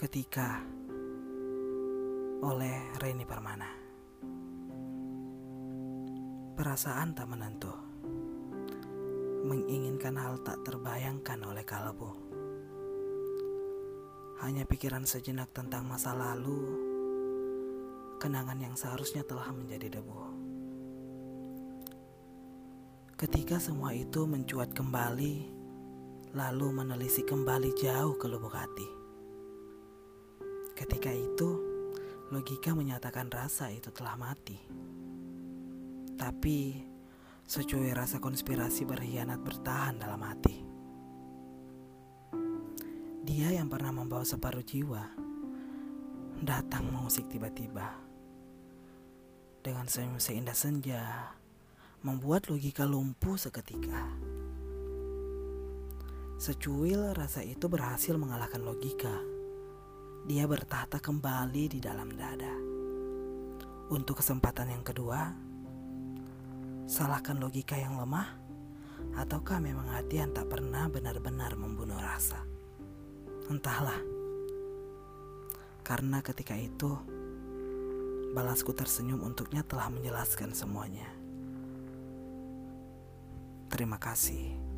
Ketika oleh Reni Permana. Perasaan tak menentu. Menginginkan hal tak terbayangkan oleh kalbu. Hanya pikiran sejenak tentang masa lalu, kenangan yang seharusnya telah menjadi debu. Ketika semua itu mencuat kembali, lalu menelisik kembali jauh ke lubuk hati. Ketika itu, logika menyatakan rasa itu telah mati. Tapi, secuil rasa konspirasi berkhianat bertahan dalam hati. Dia yang pernah membawa separuh jiwa, datang mengusik tiba-tiba. Dengan senyum seindah senja, membuat logika lumpuh seketika. Secuil rasa itu berhasil mengalahkan logika dia bertahta kembali di dalam dada. Untuk kesempatan yang kedua, salahkan logika yang lemah, ataukah memang hati yang tak pernah benar-benar membunuh rasa? Entahlah, karena ketika itu balasku tersenyum untuknya telah menjelaskan semuanya. Terima kasih.